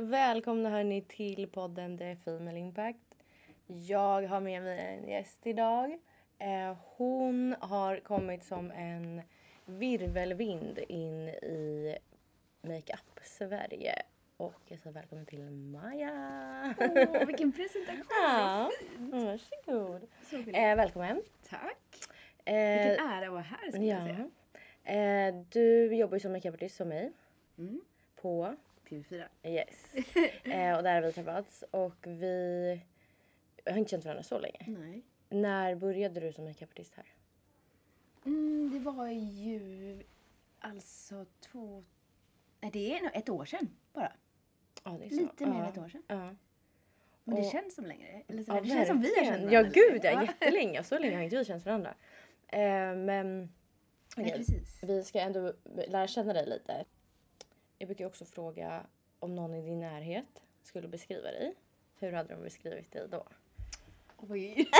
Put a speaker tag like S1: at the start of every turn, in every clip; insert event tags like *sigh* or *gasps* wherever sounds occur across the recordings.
S1: välkomna hörni till podden The Female Impact. Jag har med mig en gäst idag. Eh, hon har kommit som en virvelvind in i makeup-Sverige. Och jag säger välkommen till Maja!
S2: Åh, vilken presentation! *laughs*
S1: Ja, varsågod. Eh, välkommen.
S2: Tack!
S1: Eh,
S2: Vilken ära att vara här skulle jag säga.
S1: ja. eh, du jobbar ju som makeupartist som mig
S2: Mm.
S1: på
S2: TV4.
S1: Yes. *laughs* eh, och där har vi träffats och vi har inte känt varandra så länge.
S2: Nej.
S1: När började du som makeupartist här?
S2: Mm, det var ju alltså två... Nej, det är nog ett år sedan bara.
S1: Ja, det är så.
S2: Lite mer än
S1: ja.
S2: ett år sedan.
S1: Ja.
S2: Men det
S1: Och-
S2: känns som längre. Eller så
S1: Ja,
S2: det känns som vi har känt
S1: Ja,
S2: varandra
S1: gud ja. Jättelänge. Så länge har inte vi känt varandra. Eh, men okej,
S2: precis.
S1: vi ska ändå lära känna dig lite. Jag brukar också fråga om någon i din närhet skulle beskriva dig. Hur hade de beskrivit dig då?
S2: Oj.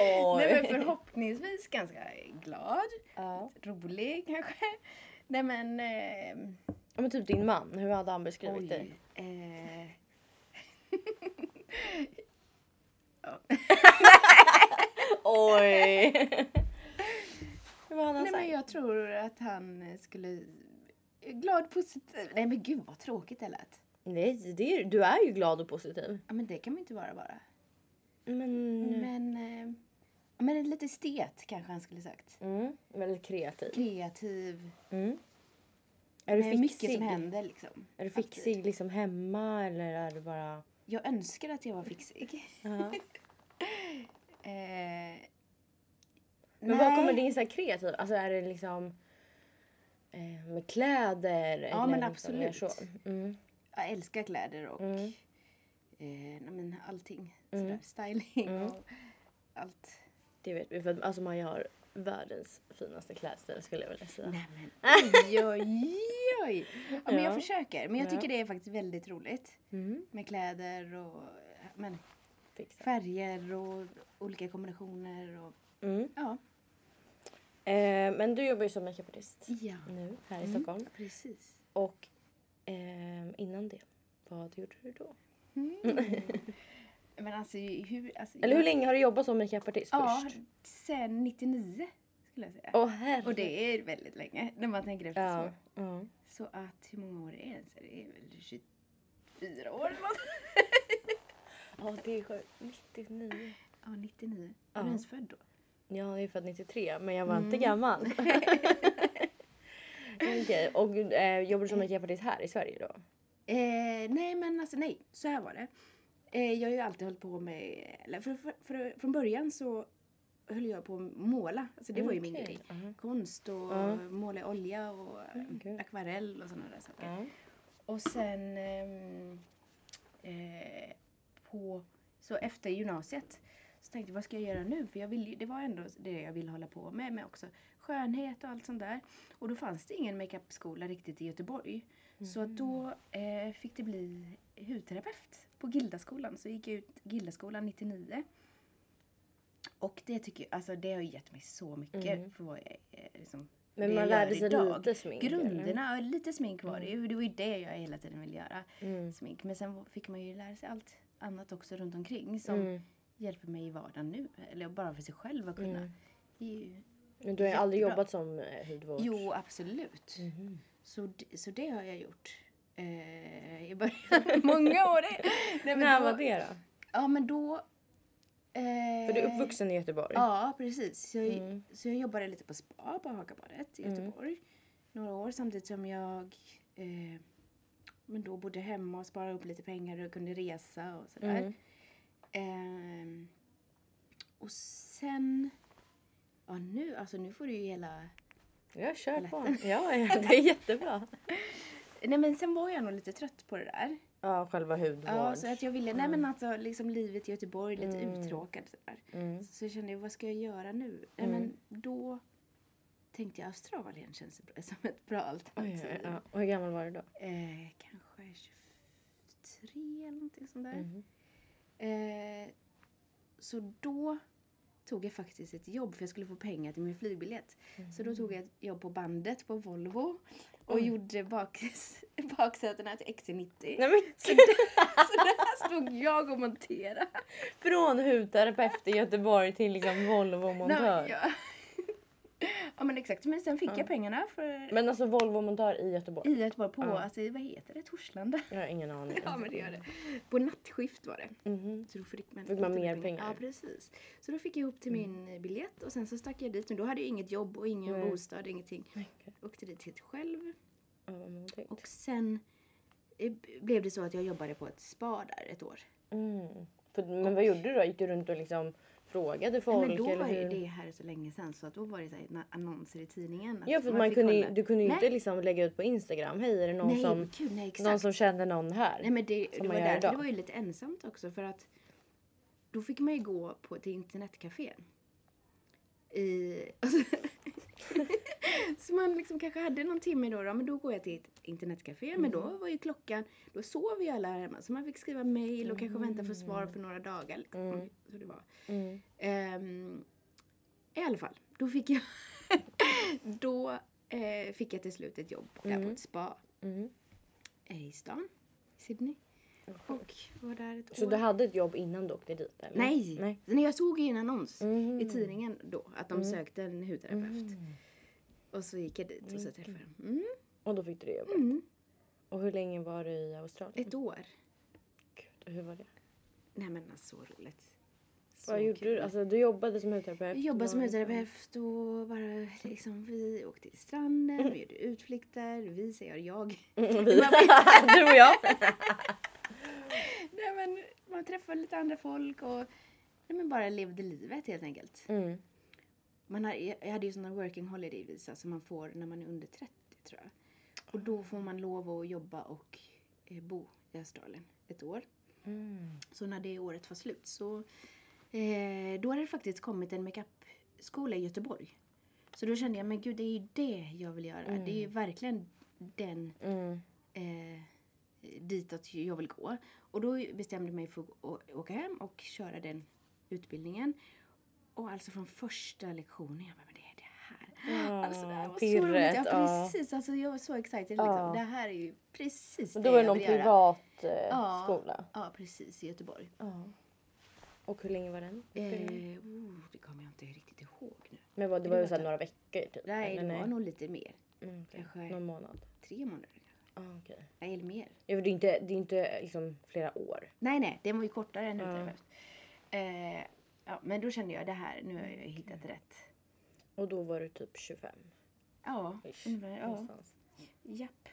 S1: Oj. *laughs*
S2: Nej, men förhoppningsvis ganska glad.
S1: ja.
S2: Rolig kanske. Nej men... Eh,
S1: ja, men typ din man. Hur hade han beskrivit dig? *laughs*
S2: oj. Eh, *laughs*
S1: Oj! Vad hade han
S2: Nej
S1: sagt?
S2: men jag tror att han skulle... Glad, positiv. Nej men gud vad tråkigt det lät.
S1: Nej, det är, du är ju glad och positiv.
S2: Ja men det kan man inte vara bara.
S1: Men...
S2: Men, eh, men lite estet kanske han skulle sagt.
S1: Mm, väldigt kreativ.
S2: Kreativ.
S1: Mm. Är du fixig?
S2: mycket som händer liksom.
S1: Är du
S2: Alltid.
S1: fixig liksom hemma eller är du bara...
S2: Jag önskar att jag var fixig. *laughs* Eh,
S1: Men vad kommer din så här kreativ... Alltså är det liksom... Eh, med kläder?
S2: Ja, men absolut.
S1: Så? Mm.
S2: Jag älskar kläder och
S1: Mm.
S2: eh, nej, men allting.
S1: Mm.
S2: Styling
S1: Mm.
S2: och allt.
S1: Det vet vi. För att, alltså Maja har världens finaste klädstil skulle jag vilja säga.
S2: Nej men *laughs* oj, oj, oj. Ja, men
S1: Ja.
S2: jag försöker. Men jag
S1: Ja.
S2: tycker det är faktiskt väldigt roligt.
S1: Mm.
S2: Med kläder och men, färger och olika kombinationer. Och,
S1: Mm.
S2: ja.
S1: Eh, men du jobbar ju som makeupartist
S2: ja,
S1: nu här i
S2: Mm.
S1: Stockholm.
S2: precis.
S1: Och ehm, innan det, vad gjorde du då? *laughs*
S2: Men alltså hur... Alltså,
S1: Eller hur
S2: jag-
S1: länge har du jobbat som makeupartist
S2: Ja,
S1: först?
S2: sen 99 skulle jag säga.
S1: Åh.
S2: Och det är väldigt länge när man tänker efter
S1: ja.
S2: så.
S1: ja.
S2: Så att hur många år är det ens? Det är väl 24 år eller något? *laughs*
S1: Ja, det är sjukt. 99.
S2: Ja, 99.
S1: Ja.
S2: Är du ens född då?
S1: Ja, jag är född 93, men jag var inte
S2: Mm.
S1: gammal. *laughs* *laughs* Okej, och eh, jobbar du som makeupartist här i Sverige då?
S2: Eh, nej, men alltså nej. Så här var det. Eh, jag har ju alltid hållit på med... Eller för, för, för, från början så höll jag på att måla. Alltså det var ju min grej.
S1: Ja.
S2: Konst och
S1: Ja.
S2: måla i olja och
S1: okej.
S2: akvarell och sådana där saker.
S1: Ja.
S2: Och sen ehm, eh, på, så efter gymnasiet så tänkte jag vad ska jag göra nu? För jag vill, det var ändå det jag ville hålla på med, med också skönhet och allt sånt där. Och då fanns det ingen makeupskola riktigt i Göteborg. Så att då eh, fick det bli hudterapeut på Gildaskolan. Så gick jag ut Gildaskolan 99. Och det tycker jag, alltså det har gett mig så mycket
S1: Mm.
S2: för vad jag är liksom,
S1: Men man lärde sig
S2: idag.
S1: lite smink? eller?
S2: Grunderna, och lite smink var det ju. Det var ju det jag hela tiden ville göra.
S1: Mm.
S2: Smink. Men sen fick man ju lära sig allt annat också runt omkring som
S1: Mm.
S2: Hjälper mig i vardagen nu. Eller bara för sig själv att kunna.
S1: Mm.
S2: Det är ju,
S1: Men du har ju aldrig jobbat som eh, hudvård?
S2: jo, absolut.
S1: Mhm.
S2: Så, så det har jag gjort. Eh, I början, *laughs* många år. Nej,
S1: När var det då?
S2: Ja, men då... Eh,
S1: För du är uppvuxen i Göteborg?
S2: Ja, precis. Så jag,
S1: Mm.
S2: så jag jobbade lite på spa på Hagabadet i
S1: Mm.
S2: Göteborg. Några år samtidigt som jag eh, men då bodde hemma och sparade upp lite pengar och kunde resa och sådär.
S1: Mm.
S2: Ehm, och sen... Ja, nu, alltså nu får du ju hela...
S1: Jag kör på. Ja, ja, *laughs* det är jättebra.
S2: Nej men sen var jag nog lite trött på det där.
S1: Ja, själva hudvård.
S2: Ja, så att jag ville, nej men alltså liksom livet i Göteborg, lite
S1: Mm.
S2: uttråkad sådär.
S1: Mm.
S2: Så jag kände, vad ska jag göra nu? Nej
S1: Mm.
S2: men då tänkte jag Australien känns *laughs* som ett bra alternativ.
S1: oj, ja. Och hur gammal var du då?
S2: Eh, kanske 23 eller någonting sånt där. Eh, så då tog jag faktiskt ett jobb för jag skulle få pengar till min flygbiljett. Så
S1: Mm.
S2: då tog jag ett jobb på bandet på Volvo och gjorde bak, *laughs* baksätena till XC90.
S1: Nej men *laughs*
S2: Så, där, så där stod jag och monterade.
S1: från hudterapeut i Göteborg till liksom *laughs* Volvo-montör.
S2: Ja. men exakt, men sen fick jag pengarna för
S1: Men alltså Volvo-montör i Göteborg?
S2: i Göteborg på,
S1: Ja.
S2: alltså, vad heter det, Torslanda?
S1: Jag har ingen aning. *laughs*
S2: Ja men det gör det. På nattskift var det.
S1: Mhm.
S2: Så då fick man,
S1: Fick man
S2: lite
S1: mer pengar?
S2: Ja precis. Så då fick jag ihop till min biljett och sen så stack jag dit. Men då hade jag inget jobb och ingen
S1: Nej.
S2: bostad, ingenting.
S1: Okej.
S2: Åkte dit helt själv.
S1: Ja, vad motigt.
S2: Och sen eh, blev det så att jag jobbade på ett spa där ett år.
S1: Mm. För, men vad gjorde du då? Gick du runt och liksom frågade folk?
S2: men då var ju det här så länge sedan så att då var det så här, annonser i tidningen.
S1: Ja för man kunde,
S2: kolla.
S1: du kunde ju inte liksom lägga ut på Instagram. Hej är det någon,
S2: nej,
S1: som,
S2: gud, nej
S1: någon som kände någon här?
S2: Nej men det, det var därför
S1: idag.
S2: det var ju lite ensamt också för att då fick man ju gå på till internetcafé. I, *laughs* alltså, så man liksom kanske hade någon timme då, då, men då går jag till ett internetcafé. Men då var ju klockan, då sov ju alla här hemma. Så man fick skriva mail och kanske vänta på svar för några dagar. Liksom.
S1: Mm.
S2: Så det var.
S1: Mm.
S2: Ehm, I alla fall, då fick jag, *laughs* då eh, fick jag till slut ett jobb där på
S1: Mm.
S2: ett spa
S1: Mm.
S2: i stan, i Sydney. Och var där ett
S1: Så
S2: år.
S1: du hade ett jobb innan du åkte dit? Eller?
S2: Nej!
S1: Nej.
S2: Jag såg ju en annons
S1: Mhm.
S2: i tidningen då att de
S1: Mm.
S2: sökte en hudterapeut.
S1: Mm.
S2: Och så gick jag dit och så träffade jag dem. Mm.
S1: Och då fick du det jobbet?
S2: Mm.
S1: Och hur länge var du i Australien?
S2: Ett år.
S1: Gud, hur var det?
S2: Nej men alltså, så roligt. Så
S1: Vad gjorde
S2: kul.
S1: du? Alltså, du jobbade som hudterapeut?
S2: Jag jobbade som hudterapeut och bara liksom vi åkte till stranden, vi gjorde utflykter, vi säger jag.
S1: Mm, *laughs* vi. *laughs* Du och jag.
S2: Nej, men man träffade lite andra folk och nej, men bara levde livet helt enkelt.
S1: Mm.
S2: Man har, jag hade ju såna working holiday visa som man får när man är under 30 tror jag. Och då får man lov att jobba och eh, bo i Australien ett år.
S1: Mm.
S2: Så när det året var slut så eh, då hade det faktiskt kommit en makeupskola i Göteborg. Så då kände jag, men gud det är ju det jag vill göra. Det är ju verkligen den
S1: Mm.
S2: eh, ditåt jag vill gå. Och då bestämde jag mig för att åka hem och köra den utbildningen. Och alltså från första lektionen, jag bara, men det är det här.
S1: Ja,
S2: alltså det här var så
S1: pirret,
S2: roligt. Ja,
S1: ja.
S2: precis. Alltså, jag var så excited.
S1: Ja.
S2: Liksom. Det här är ju precis det
S1: då var det
S2: jag
S1: någon
S2: vill göra.
S1: privat eh,
S2: Ja.
S1: skola?
S2: Ja, precis. I Göteborg.
S1: Ja. Och hur länge var den?
S2: Eh, oh, det kommer jag inte riktigt ihåg nu.
S1: Men vad, det
S2: det
S1: var ju så några veckor typ?
S2: Nej, det var nog lite mer.
S1: Mm, okej.
S2: kanske-
S1: Någon månad?
S2: Tre månader.
S1: Ah, okej.
S2: Nej, eller mer.
S1: Ja, för det är inte, det är inte liksom flera år.
S2: Nej, nej, den var ju kortare än
S1: Ja.
S2: hudterapeut. Eh, ja, men då kände jag det här, nu har jag hittat rätt.
S1: Och då var du typ 25?
S2: Ja,
S1: Ish,
S2: ungefär, ja. Japp.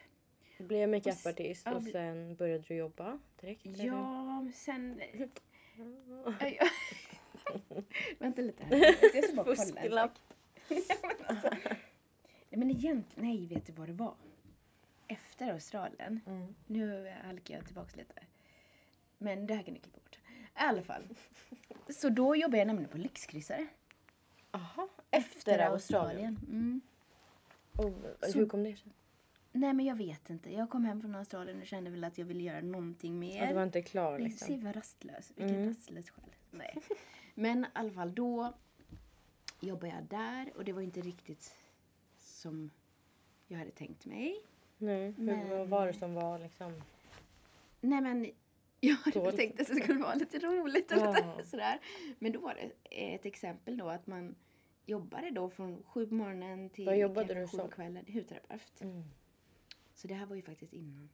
S1: Blev makeupartist
S2: ja,
S1: och
S2: bli-
S1: sen började du jobba direkt? eller?
S2: Ja, men sen... *laughs* *laughs* Vänta lite här. Jag ska bara kolla en sak. *laughs* Nej, men egentligen, nej, vet du vad det var? Efter Australien,
S1: Mm.
S2: nu halkar jag tillbaka lite. Men det här kan ni klippa bort. I alla fall. Så då jobbade jag nämligen på lyxkryssare.
S1: Aha, efter, Australien.
S2: Mm.
S1: Och
S2: Så-
S1: hur kom det sig?
S2: Nej men jag vet inte. Jag kom hem från Australien och kände väl att jag ville göra någonting mer.
S1: Att du var inte klar liksom?
S2: Se vad rastlös. Vilken
S1: Mm.
S2: rastlös själ. Nej. Men i alla fall då jobbade jag där och det var inte riktigt som jag hade tänkt mig.
S1: Nej, hur,
S2: Men-
S1: vad var det som var liksom?
S2: Nej men *laughs* jag hade väl
S1: Dåligt.
S2: tänkt att det skulle vara lite roligt och
S1: Ja.
S2: lite sådär. Men då var det ett exempel då att man jobbade då från sju på morgonen till
S1: Vad jobbade du
S2: sju på kvällen. Hudterapeut.
S1: Mm.
S2: Så det här var ju faktiskt innan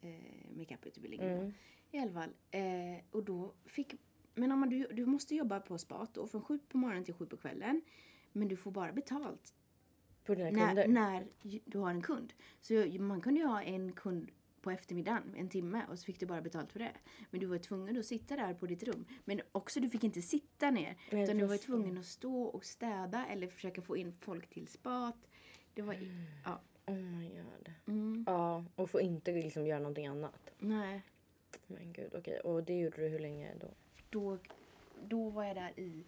S2: eh, makeuputbildningen.
S1: Mm.
S2: I alla fall. Eh, och då fick... Men om man, du, du måste jobba på spat då från sju på morgonen till sju på kvällen. Men du får bara betalt
S1: På dina
S2: när, när du har en kund. Så jag- man kunde ju ha en kund på eftermiddagen, en timme, och så fick du bara betalt för det. Men du var tvungen att sitta där på ditt rum. Men också, du fick inte sitta ner.
S1: Nej,
S2: utan du var tvungen att stå och städa eller försöka få in folk till spat. Det var... i- Ja.
S1: Oh my god.
S2: Mm,
S1: Ja, och få inte liksom göra någonting annat.
S2: nej.
S1: Men gud, okej. Och det gjorde du hur länge då?
S2: då, då var jag där i...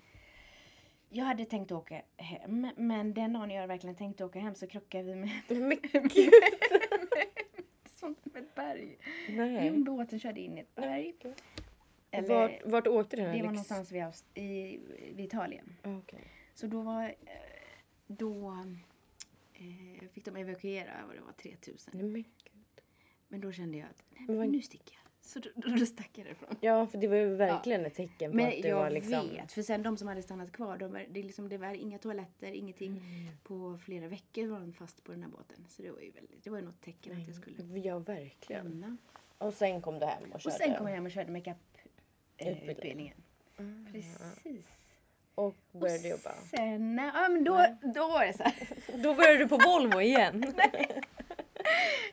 S2: Jag hade tänkt åka hem, men den dagen jag verkligen tänkte åka hem så krockade vi med,
S1: Men *laughs*
S2: ett berg.
S1: nej.
S2: Jo, båten körde in i ett berg. Eller,
S1: Vart, vart åkte du?
S2: det var
S1: Alex?
S2: någonstans vid, i, vid Italien.
S1: Ah, Okej.
S2: Så då var... eh, Då eh, fick de evakuera, vad det var, 3000.
S1: Nej, men.
S2: Men då kände jag att nej,
S1: Men
S2: nu sticker jag. Så då, då, då stack jag därifrån.
S1: Ja, för det var ju verkligen ett tecken på
S2: Men
S1: att det
S2: jag
S1: var liksom...
S2: vet, för sen de som hade stannat kvar, de, var- det, liksom, det var inga toaletter, ingenting.
S1: Mm.
S2: På flera veckor var de fast på den här båten. Så det var ju väldigt, det var ju något tecken att jag skulle
S1: Ja, verkligen.
S2: lämna.
S1: Och sen kom du hem och
S2: Och
S1: körde.
S2: sen kom jag hem och körde
S1: Utbildning.
S2: makeup-utbildningen.
S1: Mm.
S2: Precis.
S1: Och började jobba.
S2: Sen, ja men då, då var det så här. *laughs*
S1: Då började du på Volvo igen. *laughs*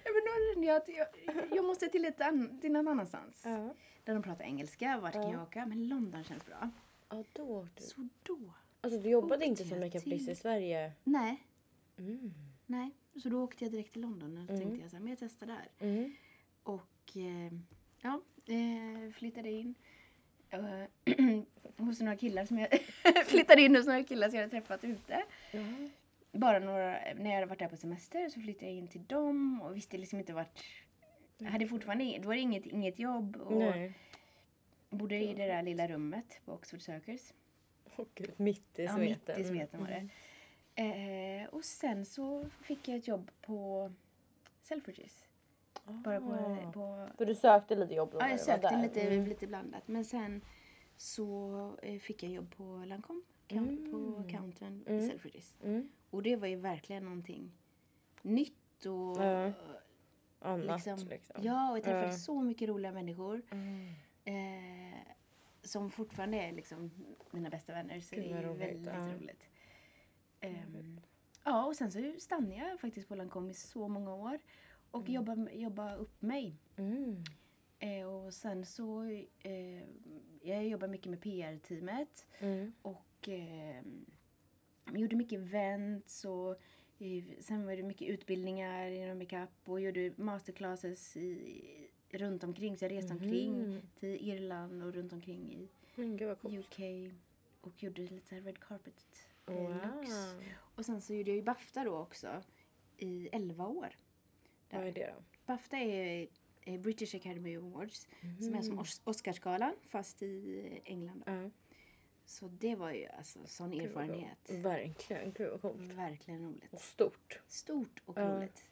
S2: Ja, men då kände jag att jag, jag måste till, ett an, till någon annanstans.
S1: ja.
S2: Där de pratar engelska. Vart kan
S1: Ja.
S2: jag åka? Men London känns bra.
S1: ja, då åkte du.
S2: Så då?
S1: Alltså du jobbade inte som
S2: jag
S1: makeupartist i Sverige?
S2: Nej,
S1: Mm.
S2: nej. Så då åkte jag direkt till London och
S1: Mm.
S2: tänkte jag så här, men jag testar där.
S1: Mm.
S2: Och eh, ja, eh, flyttade in. eh, *clears throat* hos några killar som jag *laughs* flyttade in hos några killar som jag hade träffat ute.
S1: Jaha.
S2: Bara några, när jag hade varit där på semester så flyttade jag in till dem och visste liksom inte vart jag hade fortfarande inget, det var inget, inget jobb och
S1: Nej.
S2: bodde i det där lilla rummet på Oxford Circus.
S1: Åh gud, mitt i
S2: Ja,
S1: sveten.
S2: mitt i sveten var det. Eh, och sen så fick jag ett jobb på Selfridges. Bara på,
S1: Ah.
S2: på
S1: För du sökte lite jobb då?
S2: Ja, jag sökte lite,
S1: Mm.
S2: lite blandat. Men sen så eh, fick jag jobb på Lancome. Count, På
S1: Mm.
S2: Counten
S1: Mm.
S2: Selfridges.
S1: Mm.
S2: Och det var ju verkligen någonting nytt och
S1: Ja. Annat
S2: liksom,
S1: liksom.
S2: Ja, och jag träffade
S1: Ja.
S2: så mycket roliga människor.
S1: Mm.
S2: Eh, som fortfarande är liksom mina bästa vänner. Så
S1: Gud,
S2: det är
S1: roligt.
S2: väldigt
S1: Ja.
S2: roligt. Ehm, ja, och sen så stannade jag faktiskt på Lancome i så många år. Och
S1: Mm.
S2: jobbade, jobbade upp mig.
S1: Mm.
S2: Eh, och sen så, eh, jag jobbar mycket med PR-teamet
S1: Mm.
S2: och eh, gjorde mycket events och eh, sen var det mycket utbildningar inom makeup och gjorde masterclasses i, runt omkring. Så jag reste omkring
S1: Mhm.
S2: till Irland och runt omkring i
S1: coolt.
S2: UK och gjorde lite så red carpet eh,
S1: Wow.
S2: looks. Och sen så gjorde jag ju Bafta då också i 11 år.
S1: Vad är det då?
S2: Bafta är eh, British Academy Awards som är som
S1: Mm.
S2: Os- Oscarsgalan fast i England.
S1: Ja.
S2: Så det var ju alltså sån
S1: Gud,
S2: erfarenhet.
S1: Verkligen. Gud vad coolt.
S2: Verkligen roligt.
S1: Och stort.
S2: Stort och
S1: Ja.
S2: roligt.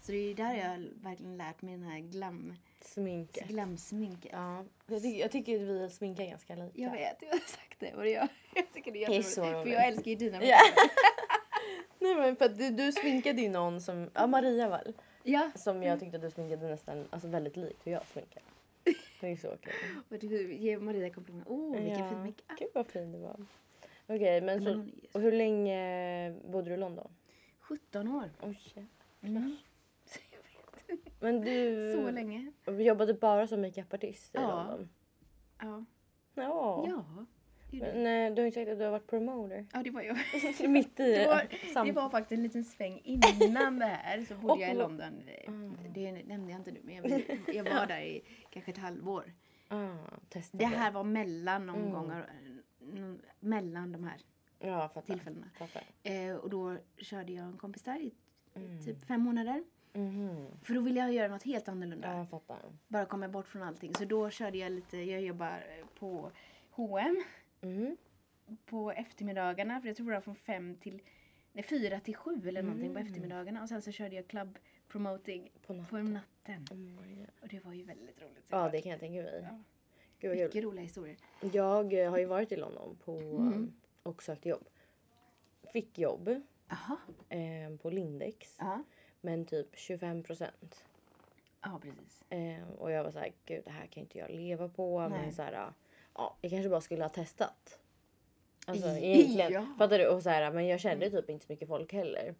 S2: Så det är ju där jag verkligen lärt mig den här glam,
S1: Sminket.
S2: glamsminket.
S1: Ja. Jag, tycker, jag tycker att vi sminkar ganska lika.
S2: Jag vet, jag har sagt det. Och det jag, jag tycker det är jätteroligt. För jag älskar ju dina makeup. *laughs*
S1: Nej men för att du, du sminkade ju någon som, ja Maria väl?
S2: Ja.
S1: Som jag tyckte att du sminkade nästan, alltså väldigt likt hur jag sminkar. Det är så kul.
S2: Och du ger Maria komplimanger. Åh, oh, vilken fin makeup.
S1: Gud vad fin du var. Okej men
S2: Men
S1: så,
S2: ju
S1: och hur länge bodde du i London?
S2: 17 år.
S1: Oj shit.
S2: Mm. *laughs*
S1: Men du *laughs*
S2: Så länge.
S1: jobbade bara som makeupartist i
S2: Ja.
S1: London?
S2: Ja.
S1: Ja.
S2: Ja. Gjorde.
S1: Men eh, du har ju sagt att du har varit promoter.
S2: Ja, det var jag. *laughs*
S1: Mitt i
S2: Det var, det var faktiskt en liten sväng innan det här så bodde
S1: Och-
S2: jag i London.
S1: Mm.
S2: Det nämnde jag inte nu men jag, jag var *laughs* där i kanske ett halvår.
S1: Ah.
S2: Det här var mellan
S1: Mm.
S2: omgångar. mm, Mellan de här
S1: Ja, fattar.
S2: tillfällena.
S1: fattar.
S2: Eh, och då körde jag en kompis där i
S1: Mm.
S2: typ fem månader.
S1: Mhm.
S2: För då ville jag göra något helt annorlunda.
S1: Ja, jag fattar.
S2: Bara komma bort från allting. Så då körde jag lite, jag jobbar på H&M
S1: Mhm.
S2: på eftermiddagarna. För jag tror det var från fem till, nej fyra till sju eller någonting på
S1: Mm.
S2: eftermiddagarna. Och sen så körde jag club promoting
S1: På natten.
S2: på natten.
S1: Oh.
S2: Och det var ju väldigt roligt.
S1: Ja,
S2: såklart.
S1: det kan jag tänka mig.
S2: Ja.
S1: Gud.
S2: Mycket roliga historier.
S1: Jag eh, har ju varit i London på,
S2: Mm.
S1: och sökt jobb. Fick jobb eh, på Lindex,
S2: Ja.
S1: men typ 25 procent.
S2: Ja, precis.
S1: Eh, och jag var så här, gud det här kan inte jag leva på. Men
S2: Nej.
S1: så här, ja, jag kanske bara skulle ha testat. Alltså egentligen.
S2: Ja.
S1: Fattar du? Och så här, men jag kände typ inte så mycket folk heller.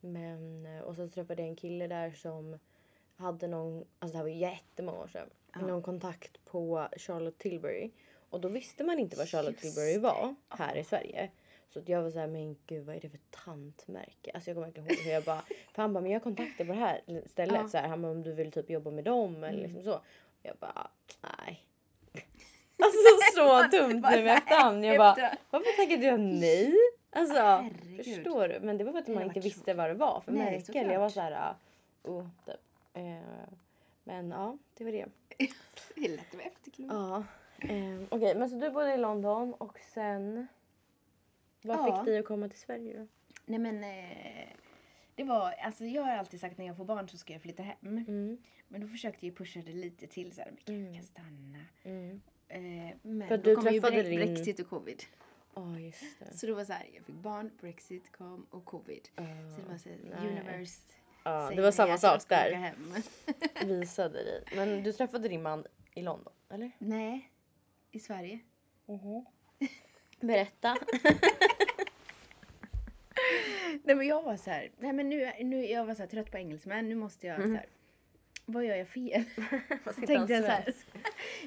S1: Men, och så träffade jag en kille där som hade någon, alltså det här var jättemånga år sedan,
S2: Ja.
S1: någon kontakt på Charlotte Tilbury. Och då visste man inte vad Charlotte
S2: Just
S1: Tilbury var här i Sverige. Så jag var såhär, men gud vad är det för tantmärke? Alltså jag kommer verkligen ihåg hur jag bara, för han bara, men jag har kontakter på det här stället.
S2: Ja.
S1: Så här, han bara, om du vill typ jobba med dem eller
S2: Mm.
S1: liksom så. Jag bara, nej. Alltså så *laughs* dumt nu i efterhand. Jag bara, varför tackade jag nej? Alltså,
S2: Herregud.
S1: förstår du? Men det var för att
S2: Det
S1: man inte visste vad det var för
S2: Nej, såklart.
S1: Jag var så här, oh, typ. Eh, men ja, det var det. *laughs*
S2: Det är lätt att vara efterklok.
S1: Ja, Um, Okej, men så du bodde i London och sen... Vad
S2: Ja.
S1: fick dig att komma till Sverige då?
S2: Nej men eh, det var, alltså jag har alltid sagt när jag får barn så ska jag flytta hem.
S1: Mm.
S2: Men då försökte jag pusha det lite till så här, vi kan, vi kan stanna.
S1: Mm.
S2: Eh, men
S1: För
S2: då
S1: du
S2: kom ju bre-
S1: din-
S2: Brexit och covid.
S1: Ja, just det.
S2: Så det var så här, jag fick barn, Brexit kom och covid. så det var så här, universe.
S1: Ja, det var samma sak där. *laughs* Visade dig. Men du träffade din man i London, eller?
S2: Nej, i Sverige. *laughs*
S1: Berätta. *laughs*
S2: Nej men jag var så här, nej men nu, nu jag var så trött på engelsmän, nu måste jag så här, vad gör jag fel? *laughs* Så tänkte jag så här,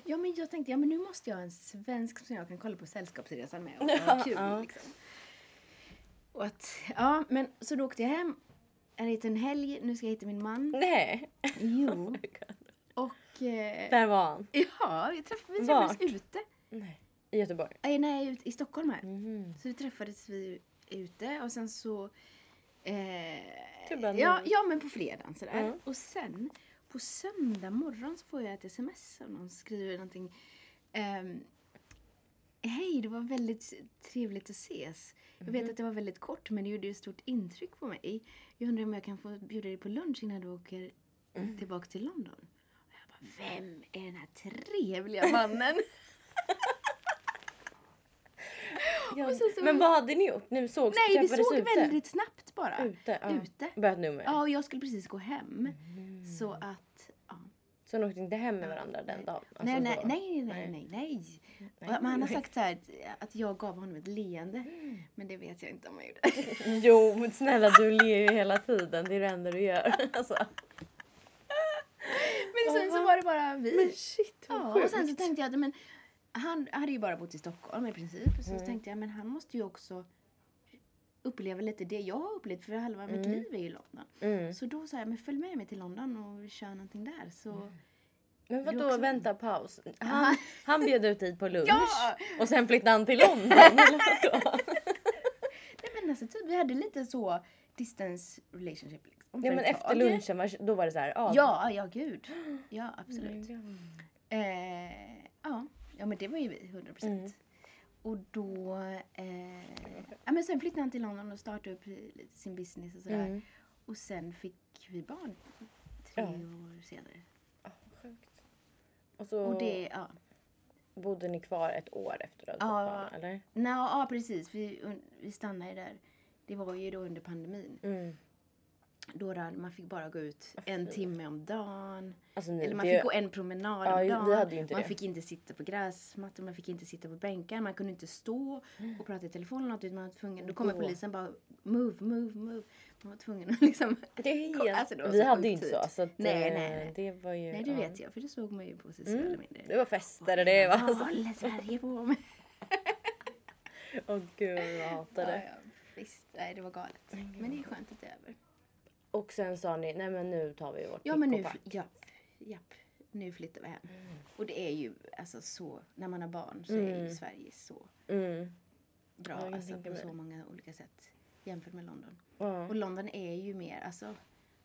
S2: ja men jag tänkte, ja men nu måste jag ha en svensk som jag kan kolla på Sällskapsresan med och ha kul
S1: Ja.
S2: liksom. Och att, ja men så då åkte jag hem, en liten helg, nu ska jag hitta min man.
S1: Nej.
S2: Jo. *laughs* Och, eh,
S1: Där var han.
S2: ja, vi träffades, vi träffades ute.
S1: Nej. I Göteborg.
S2: Nej, nej, ut- i Stockholm här.
S1: Mhm.
S2: Så vi träffades vi ute och sen så... Eh, ja, ja, men på fredagen sådär.
S1: Mm.
S2: Och sen på söndag morgon så får jag ett sms av någon som skriver någonting. ehm, Hej, det var väldigt trevligt att ses. Jag vet att det var väldigt kort men det gjorde ju stort intryck på mig. Jag undrar om jag kan få bjuda dig på lunch innan du åker tillbaka till London. Och jag bara, vem är den här trevliga mannen? *laughs*
S1: Ja,
S2: så-
S1: men vad hade ni gjort? Ni sågs
S2: Nej, vi såg
S1: ute?
S2: väldigt snabbt bara.
S1: Ute? Ja.
S2: Ute.
S1: Börjat nummer?
S2: Ja, och jag skulle precis gå hem.
S1: Mm.
S2: Så att, ja.
S1: Så ni åkte inte hem med varandra den dagen? Alltså
S2: nej, nej, nej, nej, nej, nej.
S1: Nej.
S2: Man har sagt så här att, att jag gav honom ett leende. Men det vet jag inte om jag gjorde. *laughs*
S1: Jo, men snälla du ler ju hela tiden. Det är det enda du gör. *laughs* Alltså.
S2: Men sen så var det bara vi.
S1: Men shit vad
S2: Ja, och sen så tänkte jag att men, han hade ju bara bott i Stockholm i princip. Så
S1: Mm.
S2: tänkte jag men han måste ju också uppleva lite det jag har upplevt för halva mitt
S1: Mm.
S2: liv är ju London.
S1: Mm.
S2: Så då sa jag men följ med mig till London och kör någonting där. Så
S1: Men
S2: Det är
S1: vadå,
S2: också-
S1: vänta paus. Han, han bjöd ut dig på *laughs* lunch
S2: Ja!
S1: och sen flyttade han till London. eller *laughs* vadå?
S2: Nej men alltså typ vi hade lite så distance relationship liksom.
S1: ja men efter
S2: tag.
S1: lunchen, var- då var det så här, ja.
S2: Ja, ja gud. Ja
S1: Mm,
S2: absolut.
S1: ja. *gasps*
S2: Eh, ja. Ja men det var ju vi, 100 procent.
S1: Mm.
S2: Och då, eh, ja men sen flyttade han till London och startade upp sin business och sådär.
S1: Mm.
S2: Och sen fick vi barn tre
S1: Ja.
S2: år senare.
S1: Ja, sjukt. Och så
S2: Och det, ja.
S1: bodde ni kvar ett år efter att du
S2: Ja.
S1: barn, eller?
S2: Nå, ja precis, vi, vi stannade där. Det var ju då under pandemin.
S1: Mm.
S2: Då där man fick bara gå ut en timme om dagen.
S1: Alltså, ni,
S2: Eller man
S1: det,
S2: fick gå en promenad
S1: Ja,
S2: om
S1: vi
S2: dagen. man
S1: det.
S2: fick inte sitta på gräsmattor, man fick inte sitta på bänkar, man kunde inte stå och prata i telefon eller något. Utan man var tvungen, då kommer polisen bara move, move, move. Man var tvungen att liksom... *laughs*
S1: det är helt...
S2: Alltså, det var
S1: vi hade ju inte så. så att,
S2: Nej,
S1: eh,
S2: nej, nej.
S1: Det var ju...
S2: Nej det
S1: ja.
S2: vet jag, för det såg man ju på sociala
S1: Mm.
S2: medier.
S1: Det var fester och det var...
S2: Vad håller Sverige på med? *laughs*
S1: Åh gud jag hatar
S2: Ja,
S1: det.
S2: ja, visst. Nej, det var galet. Men det är skönt att det är över.
S1: Och sen sa ni, nej men nu tar vi vårt
S2: Ja, men nu, japp, japp. Nu flyttar vi hem.
S1: Mm.
S2: Och det är ju alltså så, när man har barn så är ju
S1: Mm.
S2: Sverige så
S1: Mm.
S2: bra
S1: Ja,
S2: alltså, på så många olika sätt jämfört med London. Och London är ju mer, alltså,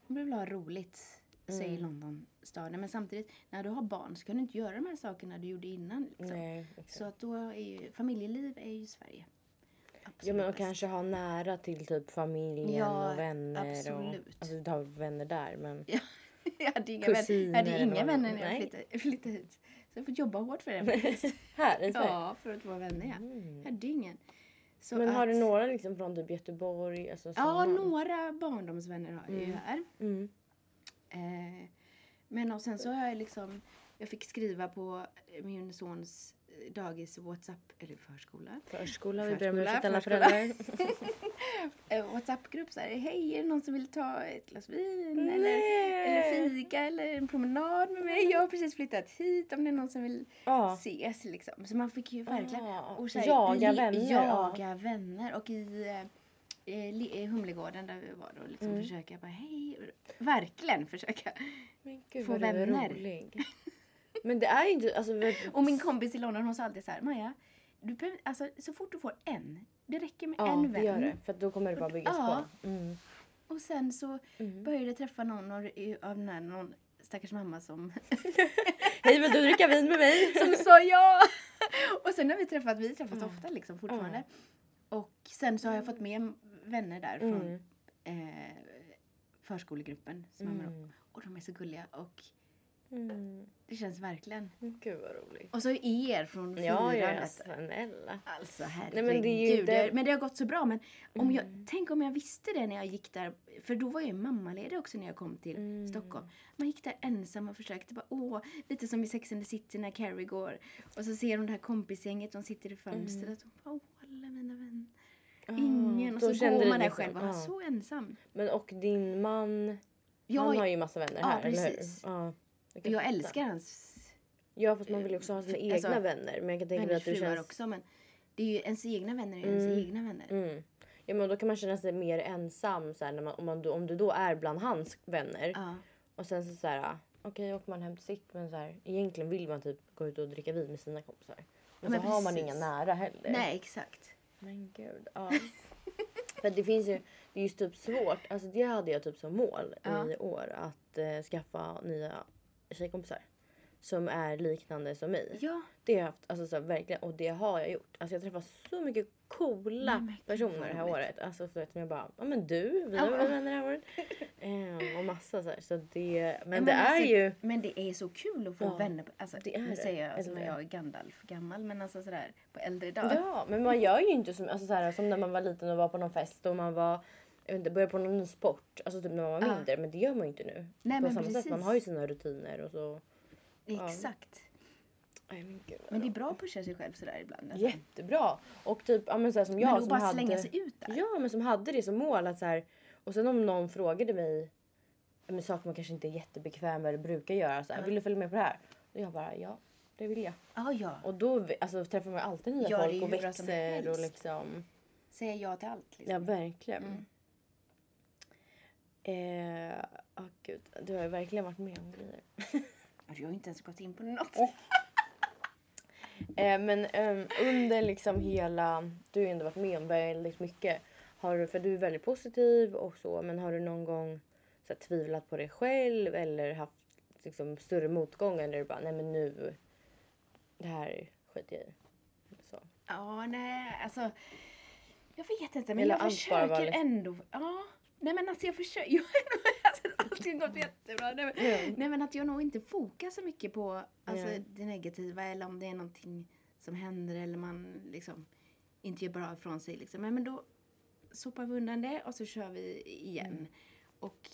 S2: om du vill ha roligt, säger
S1: Mm.
S2: London staden. Men samtidigt, när du har barn så kan du inte göra de här sakerna du gjorde innan. Liksom.
S1: Nej, exakt.
S2: Så att då är ju, familjeliv är ju Sverige.
S1: Ja men och kanske ha nära till typ familjen
S2: Ja,
S1: och vänner.
S2: absolut.
S1: Och, alltså du har vänner där men...
S2: jag *laughs* hade inga, vänner, jag
S1: kusiner
S2: hade inga vänner när jag flyttade, flyttade hit. Så jag får jobba hårt för det faktiskt. *laughs*
S1: här i Sverige?
S2: ja, för att vara vänner ja.
S1: Mm.
S2: Jag hade ingen. Så
S1: Men har
S2: att-
S1: du några liksom från typ Göteborg? Alltså,
S2: Ja,
S1: har-
S2: några barndomsvänner har jag ju
S1: Mm.
S2: här.
S1: Mm.
S2: Eh, men och sen så har jag liksom, jag fick skriva på min sons dagis WhatsApp, eller förskola.
S1: Förskola, vi ber om ursäkt alla föräldrar. *laughs*
S2: Eh, WhatsApp-grupp så här, hej är det någon som vill ta ett glas vin eller,
S1: Nej.
S2: eller fika eller en promenad med mig? Jag har precis flyttat hit om det är någon som vill
S1: Ja.
S2: ses liksom. Så man fick ju verkligen
S1: Ah,
S2: och så här,
S1: jaga
S2: i-
S1: vänner, ja.
S2: Jaga vänner och i eh, eh, eh, Humlegården där vi var då liksom
S1: Mm.
S2: försöka bara hej, verkligen försöka.
S1: Men gud
S2: Få vänner.
S1: rolig. Men det är inte, alltså
S2: Och min kompis i London hon sa alltid så här, Maja, du behöver, alltså, så fort du får en, det räcker med
S1: ja
S2: en
S1: det
S2: vän.
S1: gör det. För då kommer det bara byggas
S2: Ja.
S1: på. Mm.
S2: Och sen så
S1: Mm.
S2: började jag träffa någon av, av den här, någon stackars mamma som, *laughs*
S1: Hej vill du dricka vin med mig? *laughs*
S2: som sa ja. *laughs* Och sen har vi träffat, vi träffas
S1: Ja.
S2: ofta liksom fortfarande. Och sen så har jag fått med vänner där från
S1: Mm.
S2: eh, förskolegruppen. Som.
S1: Mm.
S2: Och de är så gulliga och
S1: Mm.
S2: det känns verkligen.
S1: Gud vad roligt.
S2: Och så er från fyran.
S1: Ja, ja, snälla.
S2: Alltså herregud.
S1: Nej, men det
S2: det, men det har gått så bra. Men om jag,
S1: Mm.
S2: tänk om jag visste det när jag gick där. För då var jag ju mammaledig också när jag kom till
S1: Mm.
S2: Stockholm. Man gick där ensam och försökte bara, åh, lite som i Sex and the City när Carrie går. Och så ser hon det här kompisgänget, de sitter i fönstret. Och bara, åh, alla mina vänner. Ingen. Och
S1: Mm. så
S2: går man där
S1: liksom,
S2: själv och
S1: ja.
S2: så ensam.
S1: Men och din man,
S2: Jag,
S1: han har ju massa vänner
S2: Ja,
S1: här, eller
S2: precis.
S1: hur? Ja, jag
S2: jag älskar hans
S1: Ja, fast man vill ju också ha sina
S2: alltså,
S1: egna vänner. Men jag kan tänka mig att du känns...
S2: också. Men det är ju ens egna vänner är ju ens
S1: Mm.
S2: egna vänner.
S1: Mm. Ja, men då kan man känna sig mer ensam så här, när man, om, man, om du då är bland hans vänner.
S2: Ja.
S1: Och sen så, så här, okej åker man hem till sitt men så här, egentligen vill man typ gå ut och dricka vin med sina kompisar. Men,
S2: men
S1: så har man
S2: precis.
S1: inga nära heller.
S2: Nej, exakt.
S1: Men gud. Ja. *laughs* För det finns ju, det är ju typ svårt. Alltså det hade jag typ som mål
S2: Ja.
S1: i år. Att eh, skaffa nya tjejkompisar. Som är liknande som mig.
S2: Ja.
S1: Det har jag haft, alltså så här, verkligen. Och det har jag gjort. Alltså jag träffar så mycket coola
S2: Nej,
S1: personer det här året. Alltså så att jag bara, ja men du, vi har varit vänner det här året. Eh, och massa så här. Så det, men,
S2: men
S1: det är
S2: alltså,
S1: ju.
S2: Men det är så kul att få
S1: Ja,
S2: vänner. På, alltså,
S1: det är
S2: nu säger jag alltså, när jag är Gandalf gammal, men alltså sådär på äldre dagar.
S1: Ja, men man gör ju inte som, alltså så här, som när man var liten och var på någon fest och man var jag vet inte, började på någon ny sport. Alltså typ när man var
S2: Ja.
S1: mindre. Men det gör man ju inte nu.
S2: Nej,
S1: på
S2: men
S1: samma
S2: precis.
S1: sätt. Man har ju sina rutiner och så. Ja.
S2: Exakt.
S1: Nej, men gud,
S2: Men det är bra att pusha sig själv sådär ibland. Alltså.
S1: Jättebra. Och typ ja, men så här, som jag
S2: men
S1: som
S2: bara
S1: hade...
S2: slänga sig ut där.
S1: Ja, men som hade det som mål att så här, Och sen om någon frågade mig ja, men saker man kanske inte är jättebekväm med eller brukar göra. Så här,
S2: Ja.
S1: Vill du följa med på det här? Och jag bara ja, det vill jag.
S2: Ah, ja.
S1: Och då alltså, träffar man alltid nya
S2: Ja,
S1: folk och växer och liksom.
S2: Säga ja till allt. Liksom.
S1: Ja, verkligen.
S2: Mm.
S1: Eh, oh, gud, du har ju verkligen varit med om grejer. *laughs*
S2: Jag har inte ens gått in på något.
S1: Eh, men ehm, under liksom hela, du har ju ändå varit med om väldigt mycket. Har du, för du är väldigt positiv och så, men har du någon gång så här, tvivlat på dig själv eller haft liksom, större motgång eller är det bara nej men nu, det här skiter jag i. Så.
S2: Ja, nej, alltså. Jag vet inte, men
S1: Eller
S2: jag försöker ändå. Ja, nej men alltså jag försöker. *laughs* Alltså, allting har gått jättebra. Nej, men,
S1: Mm.
S2: nej men att jag nog inte fokar så mycket på alltså,
S1: Ja.
S2: det negativa eller om det är någonting som händer eller man liksom inte gör bra ifrån sig. Liksom. Men, men då sopar vi undan det och så kör vi igen.
S1: Mm.
S2: Och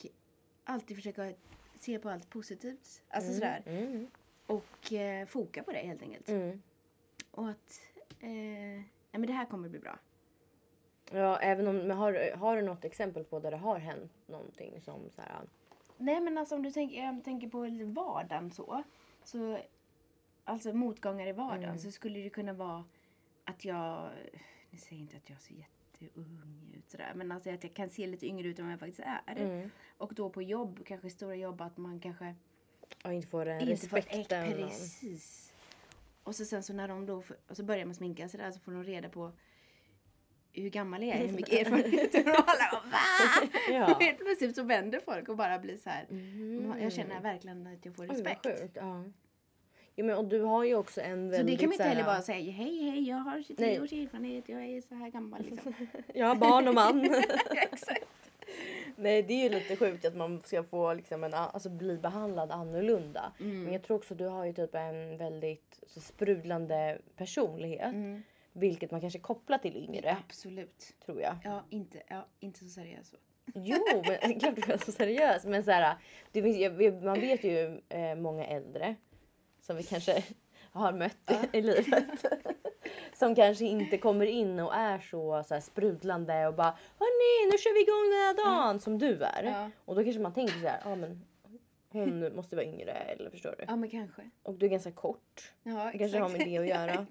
S2: alltid försöka se på allt positivt. Alltså
S1: Mm,
S2: sådär.
S1: Mm.
S2: Och eh, foka på det helt enkelt.
S1: Mm.
S2: Och att eh, nej, men det här kommer bli bra.
S1: Ja, även om, men har, har du något exempel på där det har hänt någonting som så här,
S2: Nej men alltså om du tänker, jag tänker på vardagen så. så alltså motgångar i vardagen
S1: Mm.
S2: så skulle det kunna vara att jag, nu säger inte att jag ser jätteung ut sådär. Men alltså att jag kan se lite yngre ut än vad jag faktiskt är.
S1: mm.
S2: Och då på jobb, kanske stora jobb, att man kanske
S1: och inte får den
S2: inte får
S1: respekten. och-
S2: precis. Och så sen så när de då, och så börjar man sminka sig där så får de reda på hur gammal jag är, hur *laughs* mycket erfarenhet jag har. Bara, va? *laughs*
S1: Ja. *laughs*
S2: Helt plötsligt så vänder folk och bara blir så här.
S1: Mm.
S2: Jag känner verkligen att jag får respekt.
S1: sjukt. Ja. Ja, men, och du har ju också en
S2: Så
S1: väldigt...
S2: det kan man inte
S1: så
S2: heller bara säga hej hej jag har 23
S1: Nej.
S2: års erfarenhet, jag är så här gammal liksom.
S1: Jag har barn och man.
S2: Exakt.
S1: Nej det är ju lite sjukt att man ska få liksom en, alltså, bli behandlad annorlunda.
S2: Mm.
S1: Men jag tror också att du har ju typ en väldigt så sprudlande personlighet.
S2: Mm.
S1: Vilket man kanske kopplar till yngre.
S2: Absolut.
S1: Tror jag.
S2: Ja, inte, ja, inte så seriös.
S1: Jo, men *laughs* klart du är så seriös. Men så här, det finns, man vet ju eh, många äldre som vi kanske *laughs* har mött i livet. *laughs* som kanske inte kommer in och är så, så här, sprudlande och bara Hörni, nu kör vi igång den här dagen som du är.
S2: Ja.
S1: Och då kanske man tänker så här, ja men hon måste vara yngre eller förstår du?
S2: Ja men kanske.
S1: Och du är ganska kort.
S2: Ja,
S1: Det kanske har med det att göra.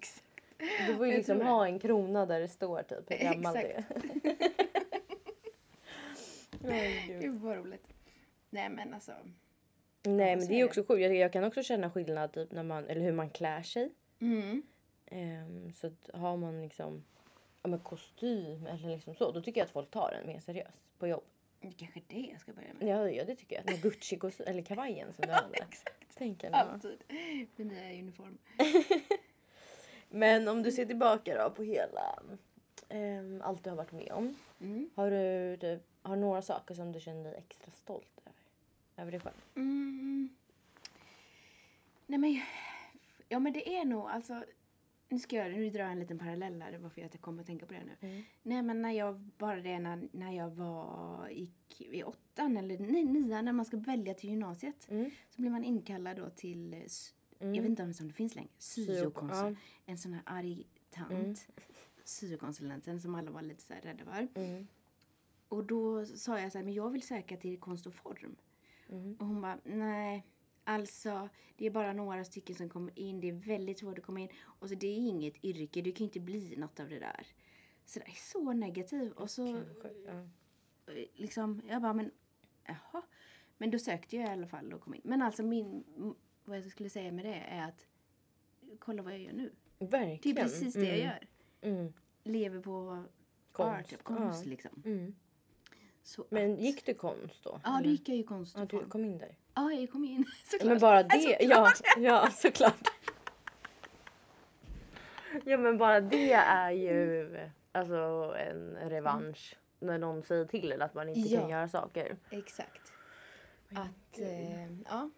S1: Du får ju liksom ha en krona där det står typ hur gammal du är. Oj, *laughs* gud.
S2: Vad roligt. Nej men alltså.
S1: Nej men det
S2: är
S1: också sjukt. Jag, jag kan också känna skillnad typ när man, eller hur man klär sig.
S2: Mm.
S1: Ehm, så har man liksom ja, men kostym eller liksom så, då tycker jag att folk tar den mer seriöst på jobb.
S2: Det kanske är det jag ska börja med.
S1: Ja, ja det tycker jag. Den här gucci eller kavajen som du *laughs* hade.
S2: Exakt.
S1: Tänker.
S2: Alltid. Min nya uniform. *laughs*
S1: Men om du ser tillbaka då på hela ehm, allt du har varit med om.
S2: Mm.
S1: Har du typ, har några saker som du känner dig extra stolt över? Över dig själv?
S2: Mm. Nej men, ja men det är nog alltså, nu ska jag, nu drar jag en liten parallell här, bara för att jag kommer att tänka på det nu.
S1: Mm.
S2: Nej men när jag, bara det när, när jag var, gick i åttan eller nian, när man ska välja till gymnasiet.
S1: Mm.
S2: Så blir man inkallad då till, eh,
S1: Mm.
S2: jag vet inte om det finns längre, syokonsul.
S1: ja.
S2: En sån här arg tant.
S1: Mm.
S2: Syokonsulenten som alla var lite så rädda för.
S1: Mm.
S2: Och då sa jag så här, men jag vill söka till konst och form.
S1: Mm.
S2: Och hon bara, nej. Alltså, det är bara några stycken som kommer in. Det är väldigt svårt att komma in. Och så det är inget yrke. Du kan inte bli något av det där. Så det är så negativ. Och så
S1: Kanske, ja.
S2: liksom, jag bara, men jaha. Men då sökte jag i alla fall och kom in. Men alltså min, vad jag skulle säga med det är att kolla vad jag gör nu.
S1: Verkligen.
S2: Det är precis det jag
S1: Mm.
S2: gör.
S1: Mm.
S2: Lever på
S1: Konst.
S2: art, konst
S1: Ja.
S2: liksom.
S1: Mm.
S2: Så
S1: Men
S2: att-
S1: gick du konst då?
S2: Ja, då
S1: eller?
S2: gick jag ju konst
S1: Ja, du kom in där.
S2: Ja, jag kom in *laughs* såklart.
S1: Men bara det,
S2: Alltså,
S1: ja, *laughs* ja såklart. Ja men bara det är ju alltså en revansch. När någon säger till en att man inte kan
S2: Ja.
S1: göra saker.
S2: Exakt. Att, eh, ja.